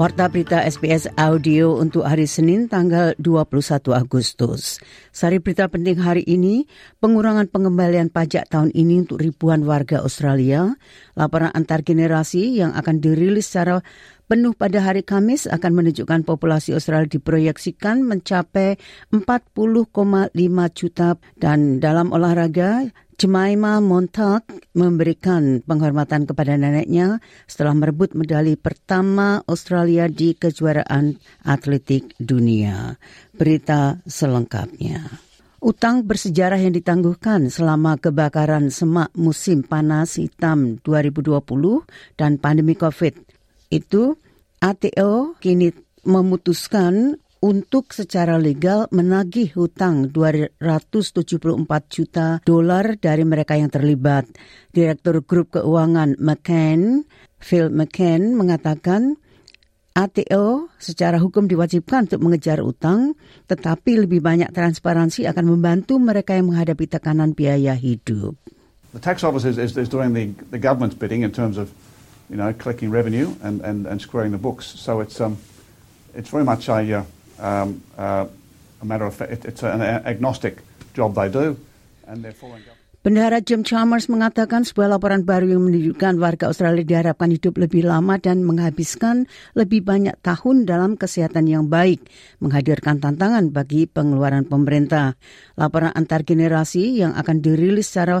Warta berita SBS Audio untuk hari Senin tanggal 21 Agustus. Sari berita penting hari ini, pengurangan pengembalian pajak tahun ini untuk ribuan warga Australia, laporan antar generasi yang akan dirilis secara penuh pada hari Kamis akan menunjukkan populasi Australia diproyeksikan mencapai 40,5 juta dan dalam olahraga Jemima Montag memberikan penghormatan kepada neneknya setelah merebut medali pertama Australia di kejuaraan atletik dunia. Berita selengkapnya. Utang bersejarah yang ditangguhkan selama kebakaran semak musim panas hitam 2020 dan pandemi COVID itu ATO kini memutuskan untuk secara legal menagih hutang 274 juta dolar dari mereka yang terlibat. Direktur Grup Keuangan McCain, Phil McCain mengatakan ATO secara hukum diwajibkan untuk mengejar utang, tetapi lebih banyak transparansi akan membantu mereka yang menghadapi tekanan biaya hidup. The tax office is, is, is doing the, the government's bidding in terms of, you know, collecting revenue and, and, and squaring the books. So it's um, it's very much a uh, um, uh, a matter of fact, it's an agnostic job they do, and they're following. Bendahara Jim Chalmers mengatakan sebuah laporan baru yang menunjukkan warga Australia diharapkan hidup lebih lama dan menghabiskan lebih banyak tahun dalam kesehatan yang baik, menghadirkan tantangan bagi pengeluaran pemerintah. Laporan antar generasi yang akan dirilis secara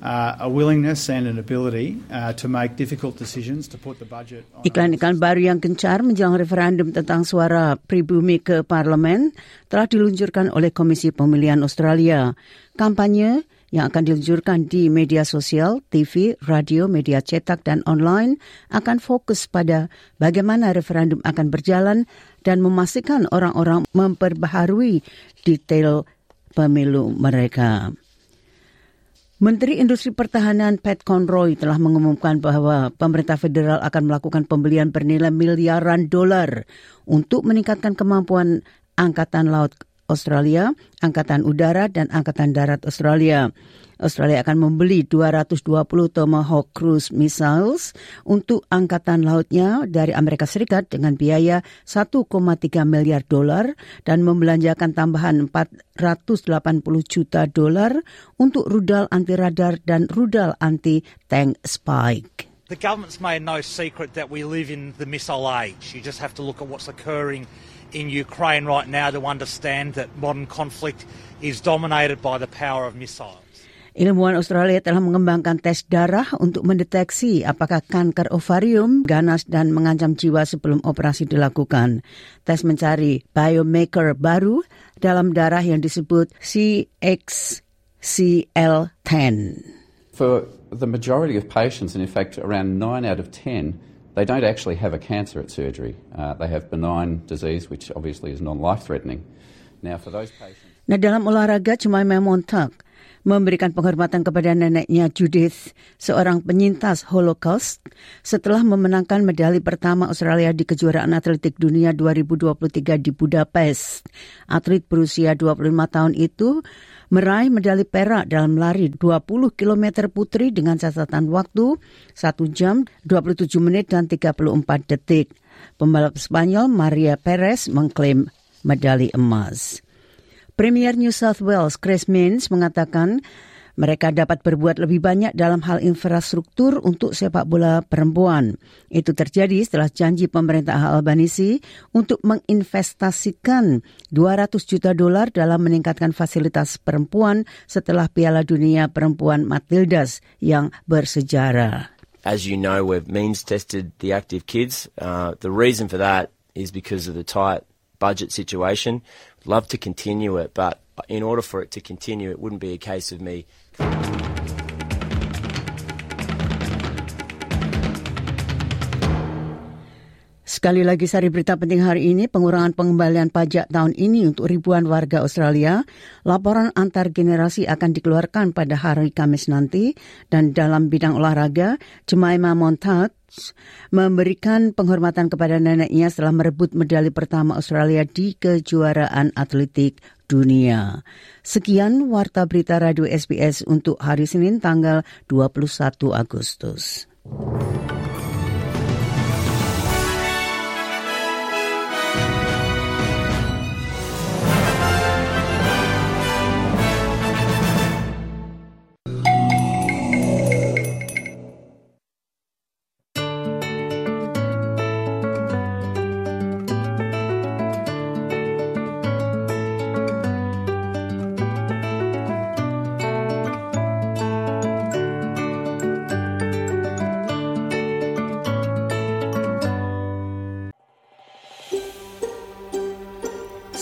Uh, a willingness and an ability uh. Iklan-iklan baru yang gencar menjelang referendum tentang suara pribumi ke parlemen telah diluncurkan oleh Komisi Pemilihan Australia. Kampanye yang akan diluncurkan di media sosial, TV, radio, media cetak, dan online akan fokus pada bagaimana referendum akan berjalan dan memastikan orang-orang memperbaharui detail pemilu mereka. Menteri Industri Pertahanan Pat Conroy telah mengumumkan bahwa pemerintah federal akan melakukan pembelian bernilai miliaran dolar untuk meningkatkan kemampuan Angkatan Laut Australia, Angkatan Udara, dan Angkatan Darat Australia. Australia akan membeli 220 Tomahawk Cruise Missiles untuk angkatan lautnya dari Amerika Serikat dengan biaya 1,3 miliar dolar dan membelanjakan tambahan 480 juta dolar untuk rudal anti radar dan rudal anti tank Spike. The government's made no secret that we live in the missile age. You just have to look at what's occurring in Ukraine right now to understand that modern conflict is dominated by the power of missiles. Ilmuwan Australia telah mengembangkan tes darah untuk mendeteksi apakah kanker ovarium ganas dan mengancam jiwa sebelum operasi dilakukan. Tes mencari biomarker baru dalam darah yang disebut CXCL10. For the majority of patients, and in fact around 9 out of 10, they don't actually have a cancer at surgery. Uh, they have benign disease, which obviously is non-life threatening. Now for those patients... Nah dalam olahraga cuma memontak memberikan penghormatan kepada neneknya Judith, seorang penyintas Holocaust, setelah memenangkan medali pertama Australia di kejuaraan atletik dunia 2023 di Budapest. Atlet berusia 25 tahun itu meraih medali perak dalam lari 20 km putri dengan catatan waktu 1 jam 27 menit dan 34 detik. Pembalap Spanyol Maria Perez mengklaim medali emas. Premier New South Wales Chris Minns mengatakan mereka dapat berbuat lebih banyak dalam hal infrastruktur untuk sepak bola perempuan. Itu terjadi setelah janji pemerintah Albanisi untuk menginvestasikan 200 juta dolar dalam meningkatkan fasilitas perempuan setelah Piala Dunia Perempuan Matildas yang bersejarah. as you know, we've means tested the active kids. Uh, the reason for that is because of the tight budget situation. Love to continue it, but in order for it to continue, it wouldn't be a case of me. Sekali lagi sari berita penting hari ini, pengurangan pengembalian pajak tahun ini untuk ribuan warga Australia. Laporan antar generasi akan dikeluarkan pada hari Kamis nanti. Dan dalam bidang olahraga, Jemima Montag memberikan penghormatan kepada neneknya setelah merebut medali pertama Australia di kejuaraan atletik dunia. Sekian Warta Berita Radio SBS untuk hari Senin tanggal 21 Agustus.